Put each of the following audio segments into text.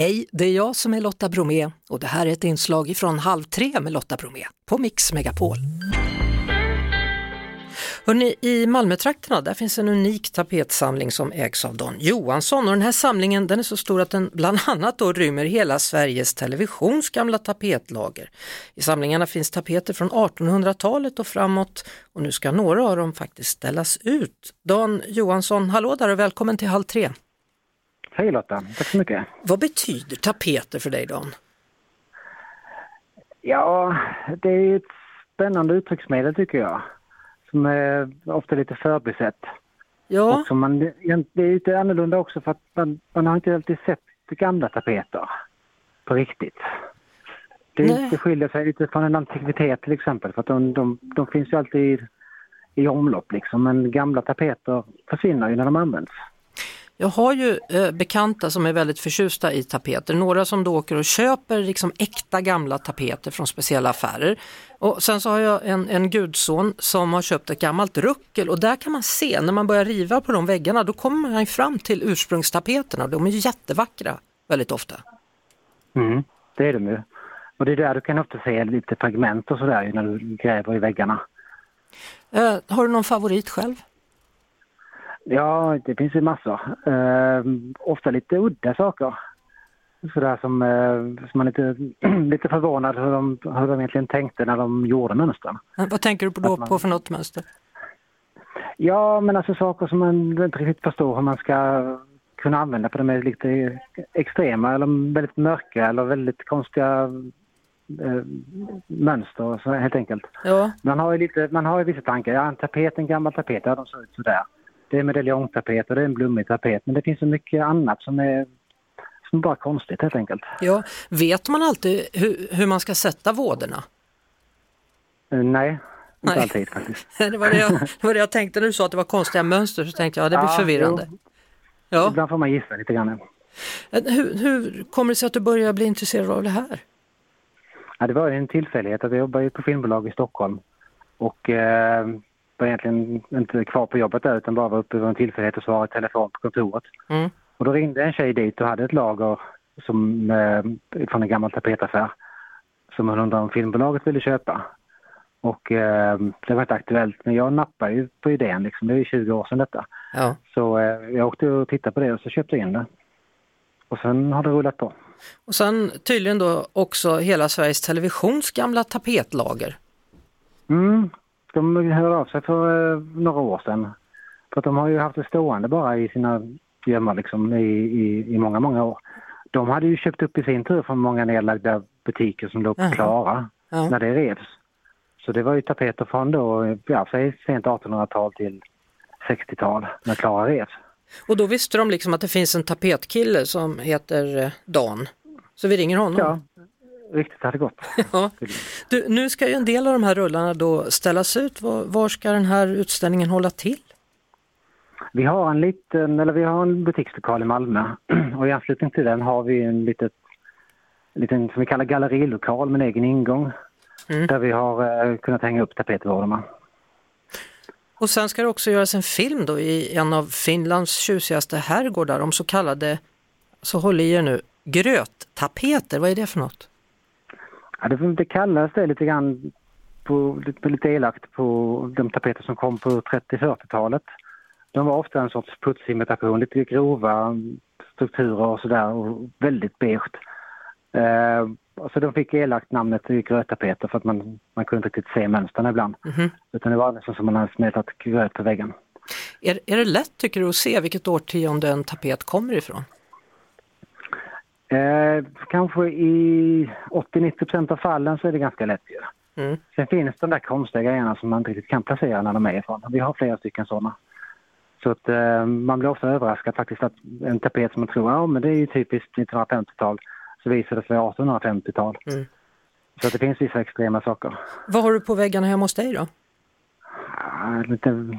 Hej, det är jag som är Lotta Bromé och det här är ett inslag från Halv tre med Lotta Bromé på Mix Megapol. Hörrni, I Malmötrakterna där finns en unik tapetsamling som ägs av Don Johansson och den här samlingen den är så stor att den bland annat då rymmer hela Sveriges Televisions gamla tapetlager. I samlingarna finns tapeter från 1800-talet och framåt och nu ska några av dem faktiskt ställas ut. Don Johansson, hallå där och välkommen till Halv tre. Hej Lotta, tack så mycket. Vad betyder tapeter för dig Don? Ja, det är ett spännande uttrycksmedel tycker jag. Som är ofta lite förbisett. Ja, Och som man, det är lite annorlunda också för att man, man har inte alltid sett gamla tapeter på riktigt. Det, Nej. det skiljer sig lite från en antikvitet till exempel för att de, de, de finns ju alltid i, i omlopp liksom men gamla tapeter försvinner ju när de används. Jag har ju eh, bekanta som är väldigt förtjusta i tapeter. Några som då åker och köper liksom äkta gamla tapeter från speciella affärer. Och sen så har jag en, en gudson som har köpt ett gammalt ruckel och där kan man se när man börjar riva på de väggarna då kommer man fram till ursprungstapeterna. De är jättevackra väldigt ofta. Mm, det är de ju. Och det är där du kan ofta se lite fragment och sådär när du gräver i väggarna. Eh, har du någon favorit själv? Ja, det finns ju massor. Eh, ofta lite udda saker. Sådär som, eh, som man är lite, lite förvånad hur de, hur de egentligen tänkte när de gjorde mönstren. Vad tänker du på då man- på för något mönster? Ja, men alltså saker som man inte riktigt förstår hur man ska kunna använda för de är lite extrema eller väldigt mörka eller väldigt konstiga eh, mönster och så helt enkelt. Ja, Man har ju, lite, man har ju vissa tankar. Ja, en tapet, en gammal tapet, ja de ser ut sådär. Det är medaljongtapet och det är en blommig tapet. Men det finns så mycket annat som är, som är bara konstigt helt enkelt. ja. Vet man alltid hur, hur man ska sätta våderna? Eh, nej, inte Nej. alltid faktiskt. Det var det, jag, det var det jag tänkte när du sa att det var konstiga mönster så tänkte jag ja, det blir Ja, förvirrande. jo. Ja. Ibland får man gissa lite grann. Eh, Hur, hur kommer det sig att du börjar bli intresserad av det här? Ja, det var en tillfällighet att jag jobbade ju på filmbolag i Stockholm och eh, var egentligen inte kvar på jobbet där utan bara var uppe vid en tillfällighet och svarade i telefon på kontoret. Mm. Och då ringde en tjej dit och hade ett lager som, eh, från en gammal tapetaffär som hon undrade om filmbolaget ville köpa. Och eh, det var inte aktuellt men jag nappade ju på idén liksom. Det är ju 20 år sedan detta. Ja. Så eh, jag åkte och tittade på det och så köpte jag in det. Och sen har det rullat på. Och sen tydligen då också hela Sveriges Televisions gamla tapetlager. Mm, de hörde av sig för eh, några år sedan. För de har ju haft det stående bara i sina gömmor liksom i, i, i många, många år. De hade ju köpt upp i sin tur från många nedlagda butiker som låg Jaha. klara Ja. när det revs. Så det var ju tapeter från då, ja, säg sent 1800-tal till 60-tal när Klara revs. Och då visste de liksom att det finns en tapetkille som heter eh, Dan. Så vi ringer honom. Ja, riktigt hade gått. Ja. Du, nu ska ju en del av de här rullarna då ställas ut. Var, var ska den här utställningen hålla till? Vi har en liten, eller vi har en butikslokal i Malmö och i anslutning till den har vi en litet, liten, som vi kallar gallerilokal med en egen ingång. Mm. Där vi har eh, kunnat hänga upp tapetvårdarna. Och sen ska det också göras en film då i en av Finlands tjusigaste herrgårdar om så kallade, så håll i er nu, gröttapeter. Vad är det för något? Ja, det, det kallas det lite grann på, lite, lite elakt på de tapeter som kom på 30-40-talet. De var ofta en sorts putsimitation, lite grova strukturer och sådär och väldigt beige. Eh, så de fick elakt namnet gröttapeter för att man, man kunde inte riktigt se mönstren ibland. Mhm. Utan det var nästan som man hade smetat gröt på väggen. Är, är det lätt tycker du att se vilket årtionde en tapet kommer ifrån? Eh, kanske i 80-90% av fallen så är det ganska lätt. Mm. Sen finns de där konstiga grejerna som man inte riktigt kan placera när de är ifrån. Vi har flera stycken sådana. Så att eh, man blir ofta överraskad faktiskt att en tapet som man tror, ja men det är ju typiskt 1950-tal, så visar det sig vara 1850-tal. Mm. Så att det finns vissa extrema saker. Vad har du på väggarna hemma hos dig då? Ah, lite,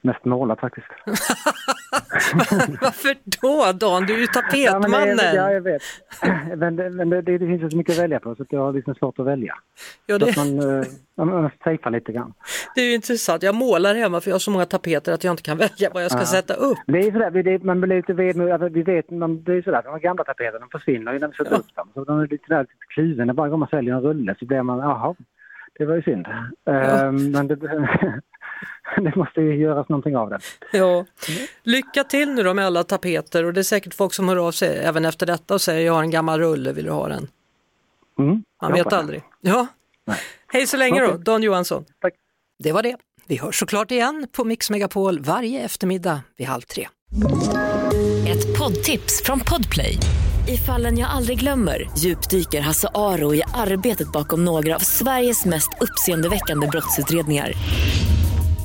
mest målat faktiskt. Varför då Dan? Du är ju tapetmannen. Ja, jag vet. Men, det, men det, det, finns ju så mycket att välja på så jag har liksom svårt att välja. Ja, det... Så att man, eh, man safear lite grann. Det är ju intressant. Jag målar hemma för jag har så många tapeter att jag inte kan välja vad jag ska ja. sätta upp. Det är sådär, det, man blir lite ved, alltså, vi vet, man, det är sådär, de gamla tapeterna försvinner ju när vi sätter ja. upp dem. Så de är lite, där, lite kluvna. Varje gång man säljer en rulle så blir man, jaha, det var ju synd. Ja. Um, men det, det måste ju göras någonting av det. Ja. Lycka till nu då med alla tapeter och det är säkert folk som hör av sig även efter detta och säger jag har en gammal rulle, vill du ha den? Mm, Man vet aldrig. Ja. Nej. Hej så länge okay. då, Dan Johansson. Tack. Det var det. Vi hörs såklart igen på Mix Megapol varje eftermiddag vid halv tre. Ett poddtips från Podplay. I fallen jag aldrig glömmer djupdyker Hasse Aro i arbetet bakom några av Sveriges mest uppseendeväckande brottsutredningar